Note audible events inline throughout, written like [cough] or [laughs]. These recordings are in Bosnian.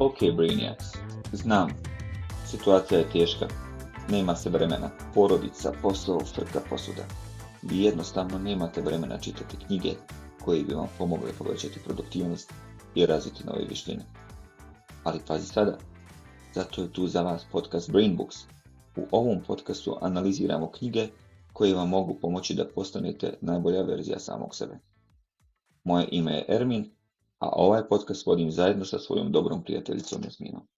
Ok, Brainiacs, znam, situacija je teška, nema se vremena, porodica, posao, frka, posuda. Vi jednostavno nemate vremena čitati knjige koje bi vam pomogle povećati produktivnost i razviti nove vištine. Ali pazi sada, zato je tu za vas podcast Brain Books. U ovom podcastu analiziramo knjige koje vam mogu pomoći da postanete najbolja verzija samog sebe. Moje ime je Ermin a ovaj podcast vodim zajedno sa svojom dobrom prijateljicom Jasminom.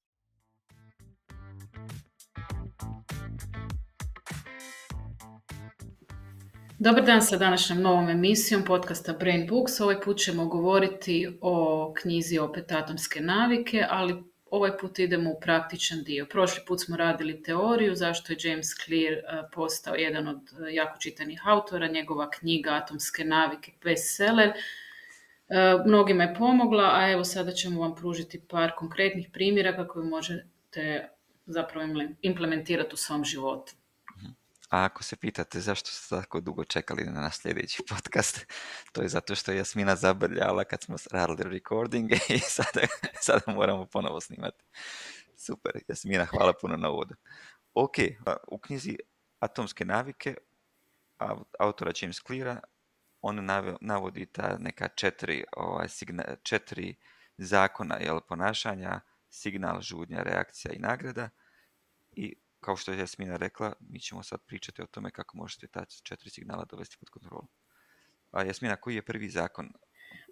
Dobar dan sa današnjom novom emisijom podcasta Brain Books. Ovaj put ćemo govoriti o knjizi opet atomske navike, ali ovaj put idemo u praktičan dio. Prošli put smo radili teoriju zašto je James Clear e, postao jedan od e, jako čitanih autora, njegova knjiga Atomske navike bestseller – E, Mnogima je pomogla, a evo sada ćemo vam pružiti par konkretnih primjera kako vi možete zapravo implementirati u svom životu. A ako se pitate zašto ste tako dugo čekali na naš sljedeći podcast, to je zato što je Jasmina zabrljala kad smo radili recording i [laughs] sada, moramo ponovo snimati. Super, Jasmina, hvala puno na uvodu. Ok, u knjizi Atomske navike autora James Cleara on navodi ta neka četiri, ovaj, četiri zakona jel, ponašanja, signal, žudnja, reakcija i nagrada. I kao što je Jasmina rekla, mi ćemo sad pričati o tome kako možete ta četiri signala dovesti pod kontrolu. A Jasmina, koji je prvi zakon?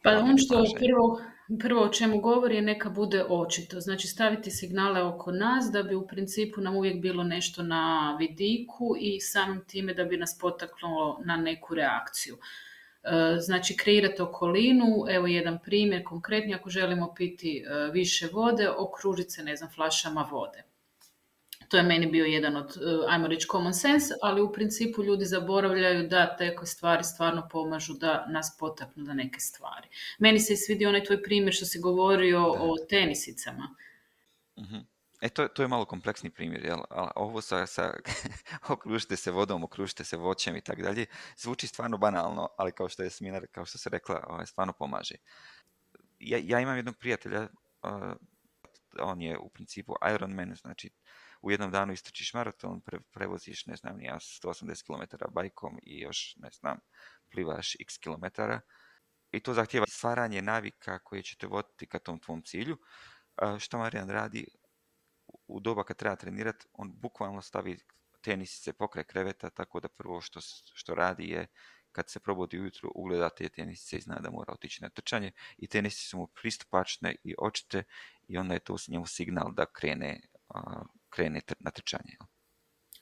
Pa ovaj, on što prvo, prvo o čemu govori je neka bude očito. Znači staviti signale oko nas da bi u principu nam uvijek bilo nešto na vidiku i samim time da bi nas potaknulo na neku reakciju. E, znači kreirati okolinu, evo jedan primjer konkretni, ako želimo piti e, više vode, okružiti se, ne znam, flašama vode. To je meni bio jedan od, e, ajmo reći, common sense, ali u principu ljudi zaboravljaju da te stvari stvarno pomažu da nas potaknu na neke stvari. Meni se je svidio onaj tvoj primjer što si govorio o tenisicama. Mhm. E, to, je malo kompleksni primjer, jel? A ovo sa, sa [laughs] okružite se vodom, okružite se voćem i tako dalje, zvuči stvarno banalno, ali kao što je sminar kao što se rekla, ovaj, stvarno pomaže. Ja, ja imam jednog prijatelja, eh, on je u principu Ironman, znači u jednom danu istrčiš maraton, prevoziš, ne znam, ja 180 km bajkom i još, ne znam, plivaš x km. I to zahtjeva stvaranje navika koje će te voditi ka tom tvom cilju. Eh, što Marijan radi, u doba kad treba trenirati, on bukvalno stavi tenisice pokraj kreveta, tako da prvo što, što radi je kad se probodi ujutro, ugleda te tenisice i zna da mora otići na trčanje i tenisice su mu pristupačne i očite i onda je to njemu signal da krene, krene na trčanje.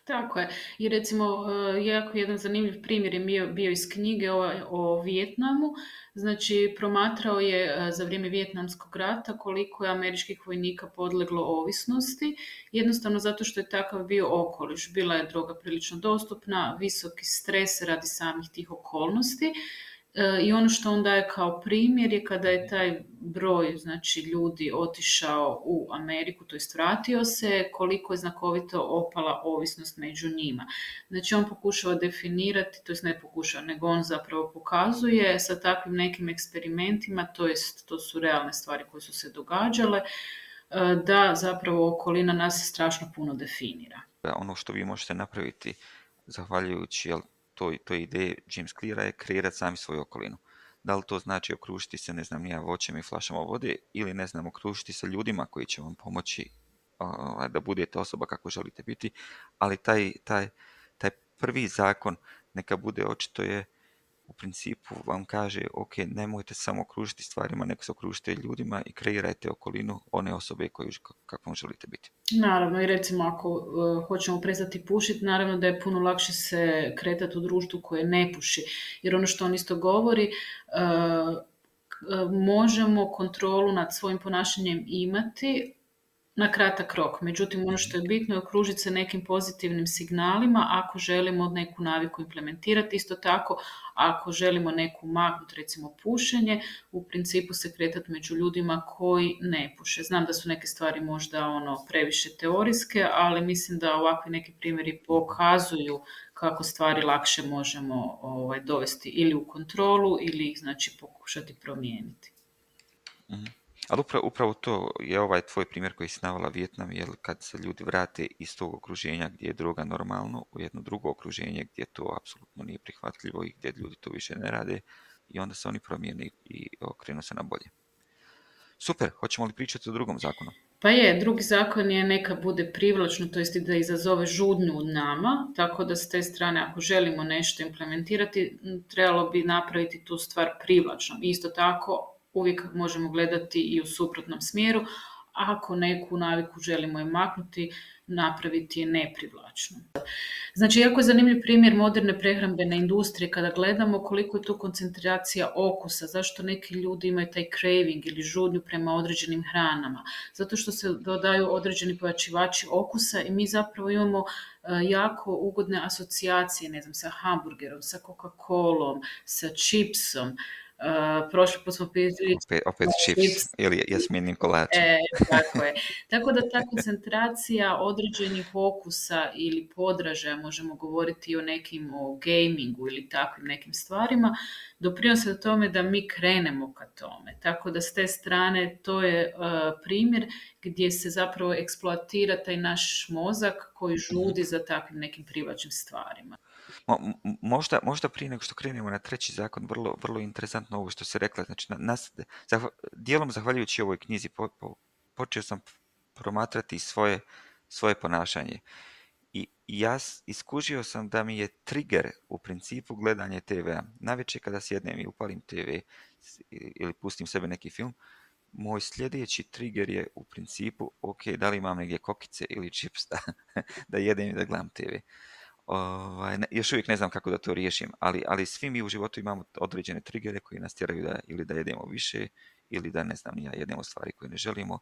Tako je. I recimo, e, jako jedan zanimljiv primjer je bio, bio iz knjige o, o Vijetnamu. Znači, promatrao je e, za vrijeme Vjetnamskog rata koliko je američkih vojnika podleglo ovisnosti, jednostavno zato što je takav bio okoliš. Bila je droga prilično dostupna, visoki stres radi samih tih okolnosti E, I ono što on daje kao primjer je kada je taj broj znači, ljudi otišao u Ameriku, to jest vratio se, koliko je znakovito opala ovisnost među njima. Znači on pokušava definirati, to jest ne pokušava, nego on zapravo pokazuje sa takvim nekim eksperimentima, to jest to su realne stvari koje su se događale, e, da zapravo okolina nas strašno puno definira. Da, ono što vi možete napraviti zahvaljujući toj, toj ideji James Cleara je kreirati sami svoju okolinu. Da li to znači okružiti se, ne znam, nija voćem i flašama vode ili, ne znam, okružiti se ljudima koji će vam pomoći ovaj, da budete osoba kako želite biti, ali taj, taj, taj prvi zakon neka bude očito je u principu vam kaže ok, nemojte samo okružiti stvarima, nego se okružite ljudima i kreirajte okolinu one osobe koju kakvom želite biti. Naravno i recimo ako eh, hoćemo prestati pušiti, naravno da je puno lakše se kretati u društvu koje ne puši. Jer ono što on isto govori, eh, eh, možemo kontrolu nad svojim ponašanjem imati na kratak rok. Međutim, ono što je bitno je okružiti se nekim pozitivnim signalima ako želimo neku naviku implementirati. Isto tako, ako želimo neku maknuti, recimo pušenje, u principu se kretati među ljudima koji ne puše. Znam da su neke stvari možda ono previše teorijske, ali mislim da ovakvi neki primjeri pokazuju kako stvari lakše možemo ovaj, dovesti ili u kontrolu ili ih znači pokušati promijeniti. Mhm. Ali upravo, upravo to je ovaj tvoj primjer koji si navala Vjetnam, jer kad se ljudi vrate iz tog okruženja gdje je droga normalno u jedno drugo okruženje gdje to apsolutno nije prihvatljivo i gdje ljudi to više ne rade i onda se oni promijene i okrenu se na bolje. Super, hoćemo li pričati o drugom zakonu? Pa je, drugi zakon je neka bude privlačno, to jest da izazove žudnju u nama, tako da s te strane ako želimo nešto implementirati, trebalo bi napraviti tu stvar privlačno. Isto tako, uvijek možemo gledati i u suprotnom smjeru. Ako neku naviku želimo je maknuti, napraviti je neprivlačno. Znači, jako je zanimljiv primjer moderne prehrambene industrije kada gledamo koliko je tu koncentracija okusa, zašto neki ljudi imaju taj craving ili žudnju prema određenim hranama, zato što se dodaju određeni pojačivači okusa i mi zapravo imamo eh, jako ugodne asocijacije, ne znam, sa hamburgerom, sa Coca-Colom, sa čipsom, prošli put ili E, tako je. Tako da ta koncentracija određenih okusa ili podražaja, možemo govoriti o nekim o gamingu ili takvim nekim stvarima, doprinose do tome da mi krenemo ka tome. Tako da s te strane to je e, primjer gdje se zapravo eksploatira taj naš mozak koji žudi za takvim nekim privlačnim stvarima možda, možda prije nego što krenemo na treći zakon, vrlo, vrlo interesantno ovo što se rekla. Znači, nas, dijelom zahvaljujući ovoj knjizi po, počeo sam promatrati svoje, svoje ponašanje. I, ja iskužio sam da mi je trigger u principu gledanje TV-a. Najveće kada sjednem i upalim TV ili pustim sebe neki film, moj sljedeći trigger je u principu, ok, da li imam negdje kokice ili čipsta [laughs] da jedem i da gledam TV. Ovaj, još uvijek ne znam kako da to riješim, ali, ali svi mi u životu imamo određene trigere koji nas tjeraju da, ili da jedemo više, ili da ne znam, ja jedemo stvari koje ne želimo,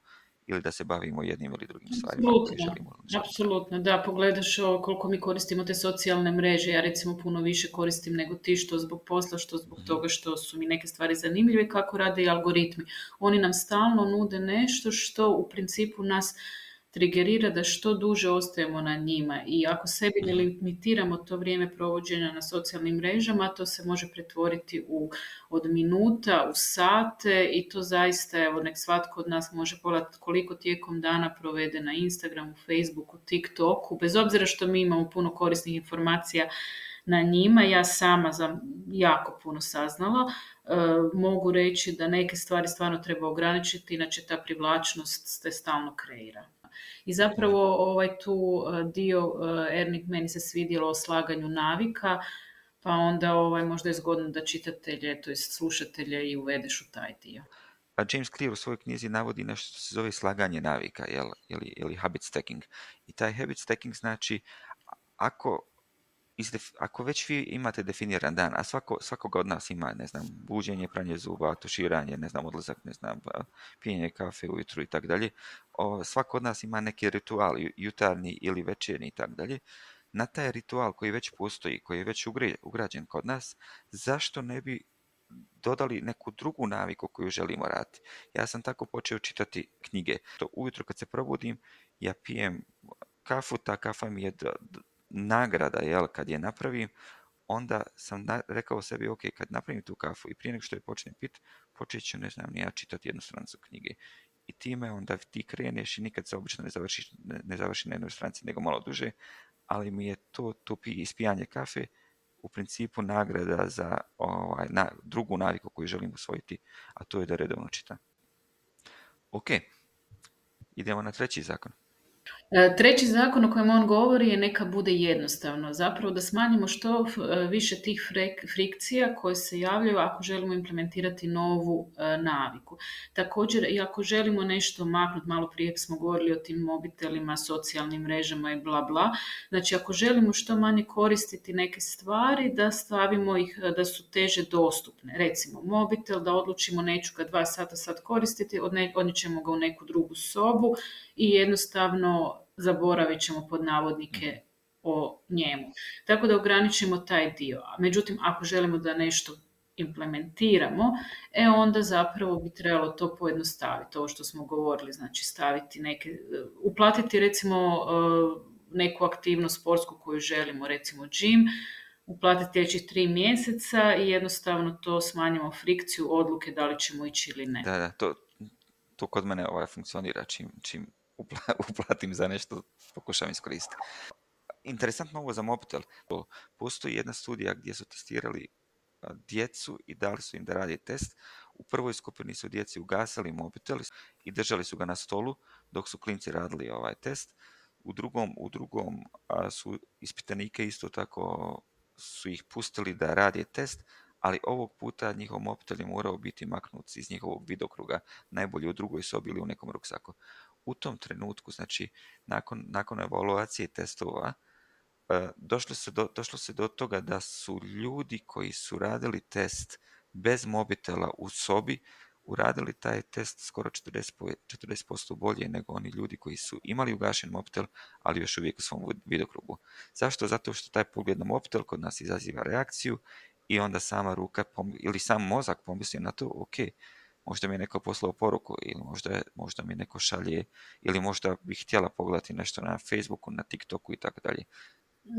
ili da se bavimo jednim ili drugim stvarima koje želimo. Apsolutno, da, pogledaš koliko mi koristimo te socijalne mreže, ja recimo puno više koristim nego ti što zbog posla, što zbog mhm. toga što su mi neke stvari zanimljive, kako rade i algoritmi. Oni nam stalno nude nešto što u principu nas trigerira da što duže ostajemo na njima i ako sebi ne limitiramo to vrijeme provođenja na socijalnim mrežama, to se može pretvoriti u od minuta, u sate i to zaista, evo, nek svatko od nas može pogledati koliko tijekom dana provede na Instagramu, Facebooku, TikToku, bez obzira što mi imamo puno korisnih informacija na njima. Ja sama sam jako puno saznala. E, mogu reći da neke stvari stvarno treba ograničiti, inače ta privlačnost se stalno kreira. I zapravo ovaj tu eh, dio eh, Ernik meni se svidjelo o slaganju navika, pa onda ovaj, možda je zgodno da čitatelje, to jest slušatelje i uvedeš u taj dio. A pa James Clear u svojoj knjizi navodi nešto što se zove slaganje navika jel, ili, ili habit stacking. I taj habit stacking znači ako izdef, ako već vi imate definiran dan, a svako, svakoga od nas ima, ne znam, buđenje, pranje zuba, tuširanje, ne znam, odlazak, ne znam, pijenje kafe ujutru i tako dalje, svako od nas ima neki ritual, jutarnji ili večernji i tako dalje, na taj ritual koji već postoji, koji je već ugrađen kod nas, zašto ne bi dodali neku drugu naviku koju želimo raditi. Ja sam tako počeo čitati knjige. To ujutro kad se probudim, ja pijem kafu, ta kafa mi je nagrada, jel, kad je napravim, onda sam rekao sebi, ok, kad napravim tu kafu i prije nego što je počnem pit, počet ću, ne znam, ja čitati jednu stranicu knjige. I time onda ti kreneš i nikad se obično ne završi, ne, ne na jednoj stranici, nego malo duže, ali mi je to, to ispijanje kafe u principu nagrada za ovaj, drugu naviku koju želim usvojiti, a to je da redovno čitam. Ok, idemo na treći zakon. E, treći zakon o kojem on govori je neka bude jednostavno. Zapravo da smanjimo što e, više tih frikcija koje se javljaju ako želimo implementirati novu e, naviku. Također i ako želimo nešto maknuti, malo prije smo govorili o tim mobitelima, socijalnim mrežama i bla bla. Znači ako želimo što manje koristiti neke stvari da stavimo ih da su teže dostupne. Recimo mobitel da odlučimo neću ga dva sata sad koristiti, odnećemo ga u neku drugu sobu i jednostavno zaboravit ćemo pod navodnike o njemu. Tako da ograničimo taj dio. Međutim, ako želimo da nešto implementiramo, e onda zapravo bi trebalo to pojednostaviti, ovo što smo govorili, znači staviti neke, e, uplatiti recimo e, neku aktivnost sportsku koju želimo, recimo gym, uplatiti sljedećih tri mjeseca i jednostavno to smanjimo frikciju odluke da li ćemo ići ili ne. Da, da, to, kod mene ovaj funkcionira čim [laughs] uplatim za nešto, pokušam iskoristiti. Interesantno ovo za mobitel. Postoji jedna studija gdje su testirali djecu i dali su im da radi test. U prvoj skupini su djeci ugasili mobitel i držali su ga na stolu dok su klinci radili ovaj test. U drugom, u drugom su ispitanike isto tako su ih pustili da radi test, ali ovog puta njihov mobitel je morao biti maknut iz njihovog vidokruga, najbolje u drugoj sobi ili u nekom ruksaku. U tom trenutku, znači, nakon, nakon evaluacije testova, e, došlo se, do, se do toga da su ljudi koji su radili test bez mobitela u sobi, uradili taj test skoro 40%, 40% bolje nego oni ljudi koji su imali ugašen mobitel, ali još uvijek u svom vidokrugu. Zašto? Zato što taj pogled na mobitel kod nas izaziva reakciju i onda sama ruka pom- ili sam mozak pomisli na to, ok, možda mi je neko poslao poruku ili možda, možda mi neko šalje ili možda bih htjela pogledati nešto na Facebooku, na TikToku i tako dalje.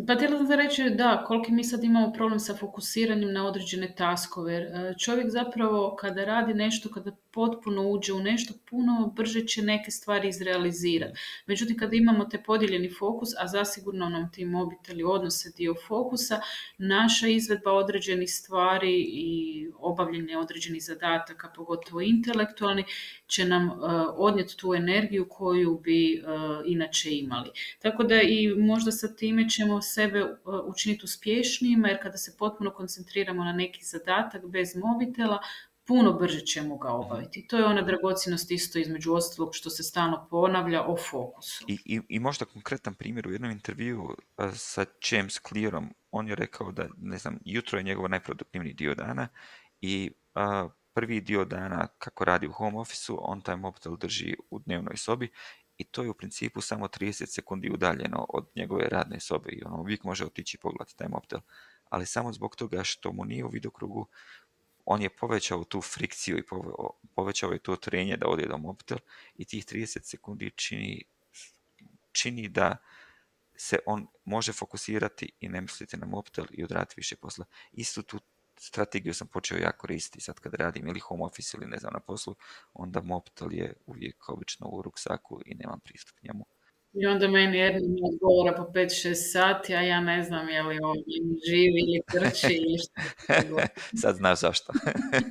Pa htjela sam reći, da, koliki mi sad imamo problem sa fokusiranjem na određene taskove. E, čovjek zapravo kada radi nešto, kada potpuno uđe u nešto, puno brže će neke stvari izrealizirati. Međutim, kada imamo te podijeljeni fokus, a zasigurno nam ti mobiteli odnose dio fokusa, naša izvedba određenih stvari i obavljanje određenih zadataka, pogotovo intelektualni, će nam e, odnijeti tu energiju koju bi e, inače imali. Tako da i možda sa time ćemo sebe e, učiniti uspješnijima jer kada se potpuno koncentriramo na neki zadatak bez mobitela, puno brže ćemo ga mhm. obaviti. To je ona dragocinost isto između ostalog što se stalno ponavlja o fokusu. I, i, i možda konkretan primjer u jednom intervju e, sa James Clearom, on je rekao da, ne znam, jutro je njegov najproduktivniji dio dana i e, prvi dio dana kako radi u home officeu, on taj mobitel drži u dnevnoj sobi i to je u principu samo 30 sekundi udaljeno od njegove radne sobe i on uvijek može otići pogledati taj mobitel. Ali samo zbog toga što mu nije u vidokrugu, on je povećao tu frikciju i povećao je to trenje da ode do mobitel i tih 30 sekundi čini, čini da se on može fokusirati i ne misliti na mobitel i odraditi više posla. Isto tu strategiju sam počeo ja koristiti sad kad radim ili home office ili ne znam na poslu, onda moptel je uvijek obično u ruksaku i nemam pristup njemu. I onda meni jedna odgovora po 5-6 sati, a ja ne znam je li on živi ili trči ili što. [laughs] Sad znaš zašto.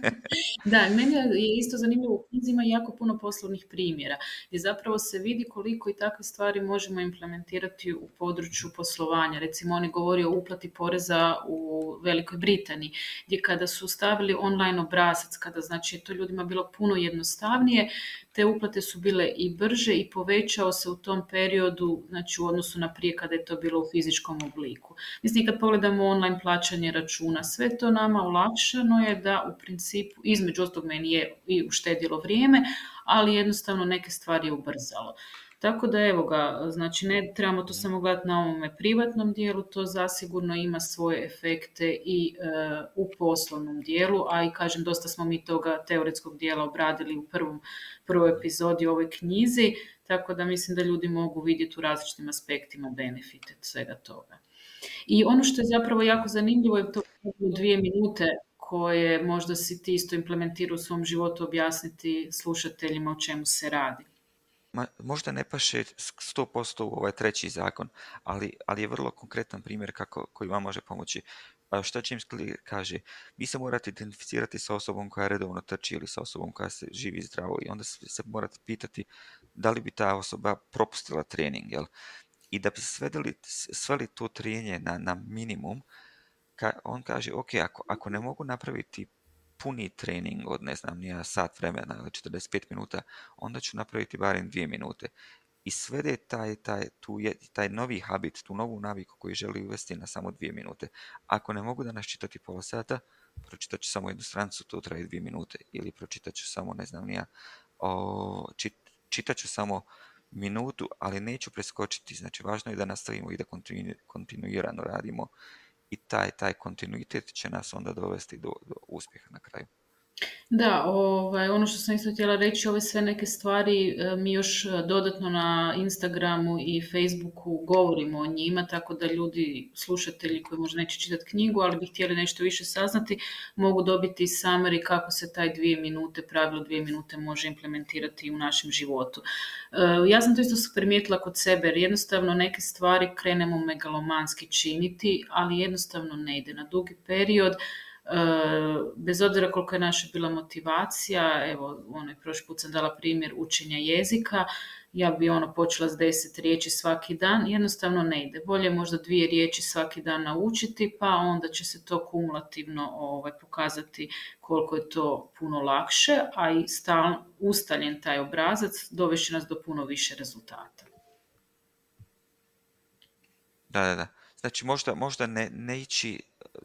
[laughs] da, meni je isto zanimljivo, u jako puno poslovnih primjera I zapravo se vidi koliko i takve stvari možemo implementirati u području poslovanja. Recimo, oni govori o uplati poreza u Velikoj Britaniji, gdje kada su stavili online obrazac, kada znači je to ljudima bilo puno jednostavnije, te uplate su bile i brže i povećao se u tom periodu periodu, znači u odnosu na prije kada je to bilo u fizičkom obliku. Mislim, kad pogledamo online plaćanje računa, sve to nama olakšano je da u principu, između ostalog meni je i uštedilo vrijeme, ali jednostavno neke stvari je ubrzalo. Tako da evo ga, znači ne trebamo to samo gledati na ovome privatnom dijelu, to zasigurno ima svoje efekte i e, u poslovnom dijelu, a i kažem dosta smo mi toga teoretskog dijela obradili u prvom, prvoj epizodi ove ovoj knjizi tako da mislim da ljudi mogu vidjeti u različitim aspektima benefite svega toga. I ono što je zapravo jako zanimljivo je to dvije minute koje možda si ti isto implementira u svom životu objasniti slušateljima o čemu se radi. Ma, možda ne paše 100% u ovaj treći zakon, ali, ali je vrlo konkretan primjer kako, koji vam može pomoći. Pa što James Clear kaže, vi se morate identificirati sa osobom koja redovno trči ili sa osobom koja se živi zdravo i onda se morate pitati da li bi ta osoba propustila trening, jel? I da bi svedeli, sveli to trenje na, na minimum, ka, on kaže, ok, ako, ako ne mogu napraviti puni trening od, ne znam, nija sat vremena ili 45 minuta, onda ću napraviti barem dvije minute. I svede taj, taj, tu taj novi habit, tu novu naviku koju želi uvesti na samo dvije minute. Ako ne mogu danas čitati pola sata, pročitat ću samo jednu strancu, to traje dvije minute. Ili pročitat ću samo, ne znam, nija, o, čit, čitat ću samo minutu, ali neću preskočiti. Znači, važno je da nastavimo i da kontinuirano radimo i taj, kontinuitet će nas onda dovesti do uspjeha na kraju. Da, ovaj, ono što sam isto htjela reći, ove sve neke stvari e, mi još e, dodatno na Instagramu i Facebooku govorimo o njima, tako da ljudi, slušatelji koji možda neće čitati knjigu, ali bi htjeli nešto više saznati, mogu dobiti summary kako se taj dvije minute, pravilo dvije minute može implementirati u našem životu. E, ja sam to isto primijetila kod sebe, jer jednostavno neke stvari krenemo megalomanski činiti, ali jednostavno ne ide na dugi period bez obzira koliko je naša bila motivacija, evo, onaj prošli put sam dala primjer učenja jezika, ja bi ono počela s deset riječi svaki dan, jednostavno ne ide. Bolje možda dvije riječi svaki dan naučiti, pa onda će se to kumulativno ovaj, pokazati koliko je to puno lakše, a i stal, ustaljen taj obrazac dovešće nas do puno više rezultata. Da, da, da. Znači možda, možda ne, ne ići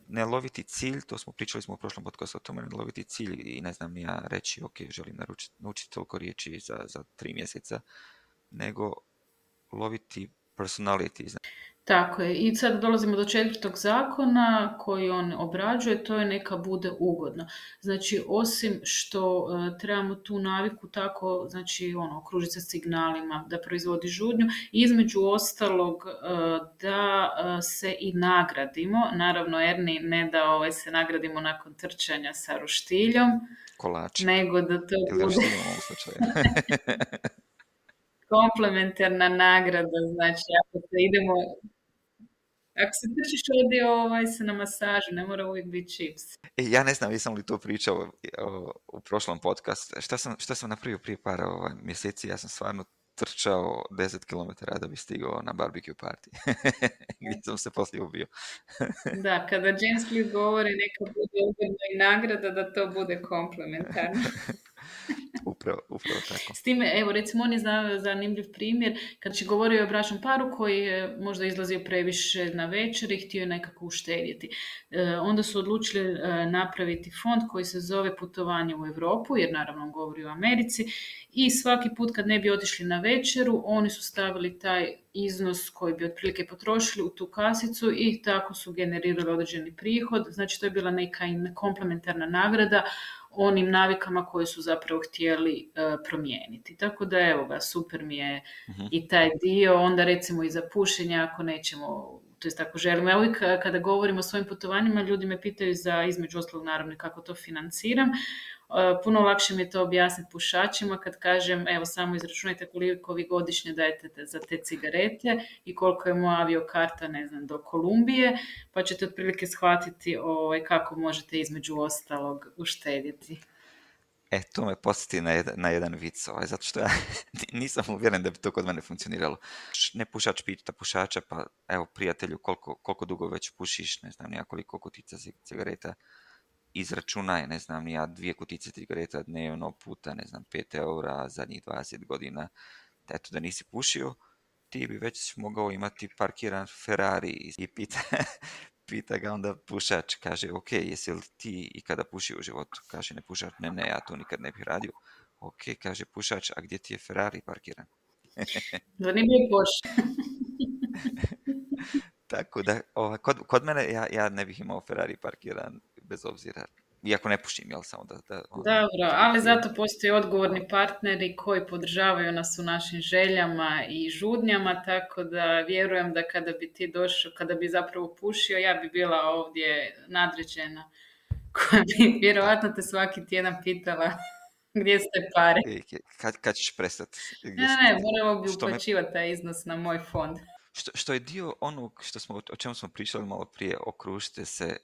ne loviti cilj, to smo pričali smo u prošlom podcastu o tome, ne loviti cilj i ne znam ja reći, ok, želim naučiti toliko riječi za, za tri mjeseca, nego loviti personality. Znači. Tako je. I sad dolazimo do četvrtog zakona koji on obrađuje, to je neka bude ugodno. Znači, osim što e, trebamo tu naviku tako, znači, ono, okružiti se signalima da proizvodi žudnju, između ostalog e, da e, se i nagradimo. Naravno, Erni ne da ovaj, se nagradimo nakon trčanja sa ruštiljom. Kolači. Nego da to bude... [laughs] [laughs] komplementarna nagrada, znači ako se idemo ako se držiš ovdje ovaj, se na masažu, ne mora uvijek biti čips. E, ja ne znam, jesam li to pričao o, u prošlom podcastu. Šta sam, šta sam napravio prije par ovaj, mjeseci, ja sam stvarno trčao 10 km da bi stigao na barbecue party. Gdje [laughs] se poslije ubio. [laughs] da, kada James Lee govori neka bude ugodna i nagrada, da to bude komplementarno. [laughs] [laughs] Upravo, upravo tako. S time, evo, recimo, on je znao zanimljiv primjer, kad će govorio o bračnom paru koji je možda izlazio previše na večer i htio je nekako uštedjeti. E, onda su odlučili e, napraviti fond koji se zove Putovanje u Europu, jer naravno govori o Americi, i svaki put kad ne bi otišli na večeru, oni su stavili taj iznos koji bi otprilike potrošili u tu kasicu i tako su generirali određeni prihod. Znači, to je bila neka komplementarna nagrada onim navikama koje su zapravo htjeli e, promijeniti. Tako da evo ga, super mi je mhm. i taj dio. Onda recimo i za pušenje, ako nećemo to je tako želim. uvijek kada govorim o svojim putovanjima, ljudi me pitaju za između ostalog naravno kako to financiram. E, puno lakše mi je to objasniti pušačima kad kažem, evo samo izračunajte koliko vi godišnje dajete za te cigarete i koliko je moja aviokarta, ne znam, do Kolumbije, pa ćete otprilike shvatiti ovaj, kako možete između ostalog uštedjeti. E, to me podsjeti na, jedan, na jedan vic, ovaj, zato što ja [laughs] nisam uvjeren da bi to kod mene funkcioniralo. Ne pušač pita pušača, pa evo prijatelju koliko, koliko dugo već pušiš, ne znam nija koliko kutica cigareta, izračunaj, ne znam nija dvije kutice cigareta dnevno puta, ne znam, 5 eura zadnjih 20 godina, eto da nisi pušio, ti bi već mogao imati parkiran Ferrari i pita, [laughs] pita ga onda pušač, kaže, ok, jesi li ti i kada puši u životu? Kaže, ne pušač, ne, ne, ja to nikad ne bih radio. Ok, kaže pušač, a gdje ti je Ferrari parkiran? da ne poš. [laughs] Tako da, ova, kod, kod mene ja, ja ne bih imao Ferrari parkiran, bez obzira iako ne pušim, jel samo da... da ono. Dobro, ali zato postoji odgovorni partneri koji podržavaju nas u našim željama i žudnjama, tako da vjerujem da kada bi ti došao, kada bi zapravo pušio, ja bi bila ovdje nadređena [laughs] koja bi vjerojatno te svaki tjedan pitala [laughs] gdje ste pare. Kad, kad ćeš prestati? ne, ne, moramo bi uplaćivati taj iznos na moj fond. Što, što je dio onog što smo, o čemu smo pričali malo prije, okružite se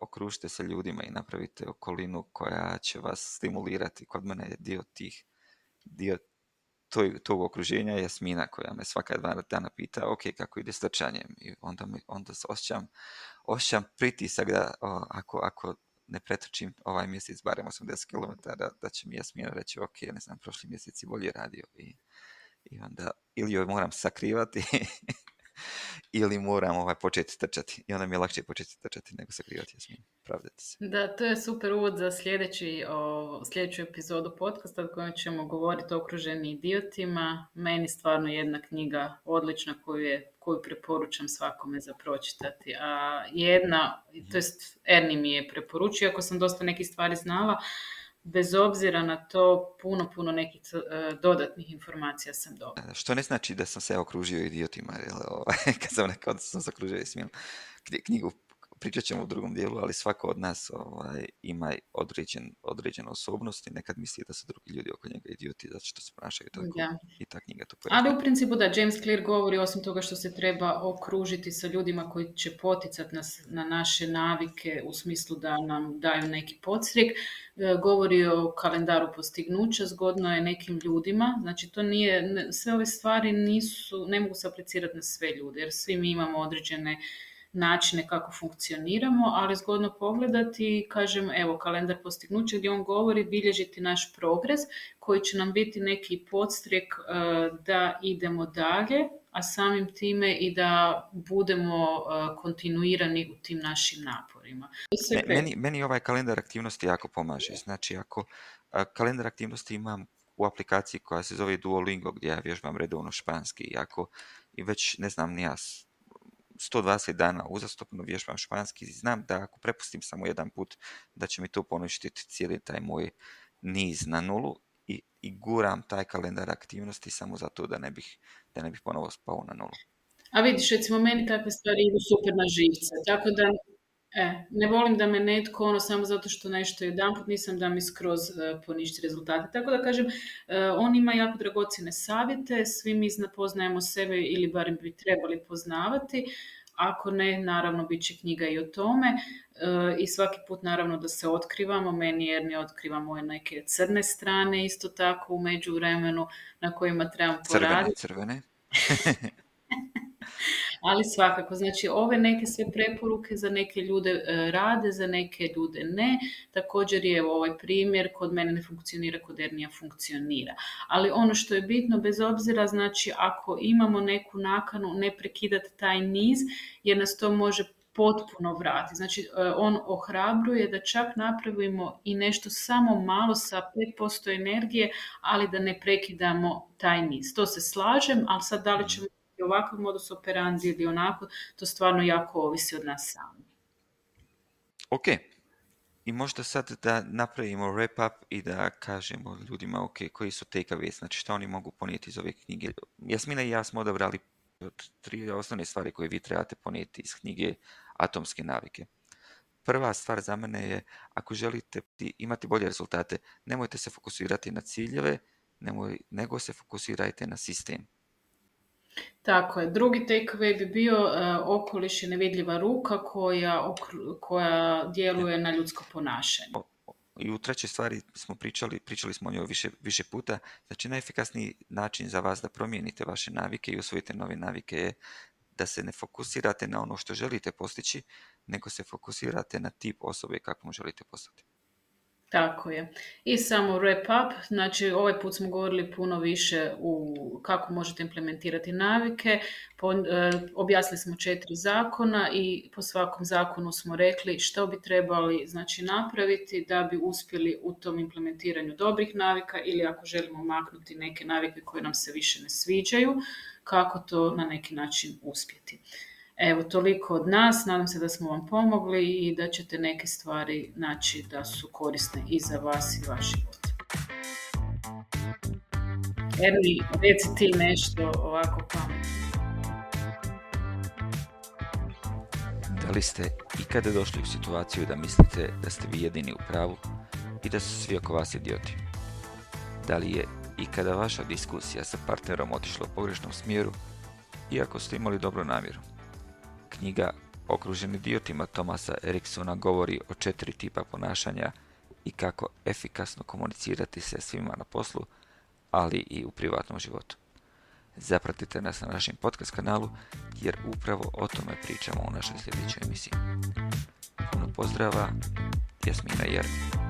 okružite se ljudima i napravite okolinu koja će vas stimulirati. Kod mene je dio tih, dio tog, okruženja je Smina koja me svaka dva dana pita, ok, kako ide s I onda, mi, onda osjećam, osjećam pritisak da ako, ako ne pretrčim ovaj mjesec barem 80 km, da, da će mi Jasmina reći, ok, ne znam, prošli mjesec i bolje radio i, i onda ili joj moram sakrivati [laughs] ili moram ovaj, početi trčati. I onda mi je lakše početi trčati nego se krivati, pravdite se. Da, to je super uvod za sljedeći, o, sljedeću epizodu podcasta u kojem ćemo govoriti o okruženi idiotima. Meni stvarno jedna knjiga odlična koju, je, koju preporučam svakome za pročitati. A jedna, to jest Erni mi je preporučio, ako sam dosta nekih stvari znala, bez obzira na to puno, puno nekih e, dodatnih informacija sam dobila. Što ne znači da sam se okružio idiotima, jel, ovaj, [laughs] kad sam rekao da sam se knjigu pričat ćemo u drugom dijelu, ali svako od nas ovaj, ima određen, određenu osobnost i nekad misli da su drugi ljudi oko njega idioti zato što se tako i ta knjiga to Ali u principu da, James Clear govori osim toga što se treba okružiti sa ljudima koji će poticati nas na naše navike u smislu da nam daju neki podstrik, e, govori o kalendaru postignuća, zgodno je nekim ljudima, znači to nije, sve ove stvari nisu, ne mogu se aplicirati na sve ljude, jer svi mi imamo određene načine kako funkcioniramo, ali zgodno pogledati kažem, evo, kalendar postignuća gdje on govori bilježiti naš progres koji će nam biti neki podstrek e, da idemo dalje, a samim time i da budemo e, kontinuirani u tim našim naporima. E, meni, ovaj kalendar aktivnosti jako pomaže. Znači, ako kalendar aktivnosti imam u aplikaciji koja se zove Duolingo gdje ja vježbam redovno španski i ako i već ne znam ni ja 120 dana uzastopno vježbam španski i znam da ako prepustim samo jedan put da će mi to poništiti cijeli taj moj niz na nulu i, i guram taj kalendar aktivnosti samo zato da ne bih, da ne bih ponovo spao na nulu. A vidiš, recimo, meni takve stvari idu super na živce, tako da E, ne volim da me netko ono samo zato što nešto je put nisam da mi skroz e, poništi rezultate. Tako da kažem, e, on ima jako dragocjene savjete, svi mi poznajemo sebe ili barem bi trebali poznavati. Ako ne, naravno, bit će knjiga i o tome. E, I svaki put, naravno, da se otkrivamo. Meni jer ne otkriva moje neke crne strane, isto tako u međuvremenu na kojima trebam poraditi. Crvene, crvene. [laughs] ali svakako, znači ove neke sve preporuke za neke ljude e, rade, za neke ljude ne, također je ovaj primjer kod mene ne funkcionira, kod Ernija funkcionira. Ali ono što je bitno, bez obzira, znači ako imamo neku nakanu, ne prekidati taj niz, jer nas to može potpuno vrati. Znači, e, on ohrabruje da čak napravimo i nešto samo malo sa 5% energije, ali da ne prekidamo taj niz. To se slažem, ali sad da li mhm. ćemo ovakvom ovakav modus operandi ili onako, to stvarno jako ovisi od nas sami. Ok, i možda sad da napravimo wrap up i da kažemo ljudima ok, koji su takeaways, znači što oni mogu ponijeti iz ove knjige. Jasmina i ja smo odabrali tri osnovne stvari koje vi trebate ponijeti iz knjige Atomske navike. Prva stvar za mene je, ako želite imati bolje rezultate, nemojte se fokusirati na ciljeve, nemoj, nego se fokusirajte na sistem. Tako je. Drugi takeaway bi bio e, okoliš i nevidljiva ruka koja, koja djeluje na ljudsko ponašanje. I u trećoj stvari smo pričali, pričali smo o njoj više, više puta, znači najefikasniji način za vas da promijenite vaše navike i usvojite nove navike je da se ne fokusirate na ono što želite postići, nego se fokusirate na tip osobe kakvom želite postati. Tako je. I samo wrap up, znači ovaj put smo govorili puno više u kako možete implementirati navike, po, e, objasnili smo četiri zakona i po svakom zakonu smo rekli što bi trebali znači, napraviti da bi uspjeli u tom implementiranju dobrih navika ili ako želimo maknuti neke navike koje nam se više ne sviđaju, kako to na neki način uspjeti. Evo, toliko od nas. Nadam se da smo vam pomogli i da ćete neke stvari naći da su korisne i za vas i vaši život. Erni, reci ti nešto ovako pametno. Da li ste ikada došli u situaciju da mislite da ste vi jedini u pravu i da su svi oko vas idioti? Da li je ikada vaša diskusija sa partnerom otišla u pogrešnom smjeru, iako ste imali dobru namjeru? Knjiga Okruženi diotima Tomasa Eriksona govori o četiri tipa ponašanja i kako efikasno komunicirati se svima na poslu, ali i u privatnom životu. Zapratite nas na našem podcast kanalu jer upravo o tome pričamo u našoj sljedećoj emisiji. Puno pozdrava, Jasmina Jer.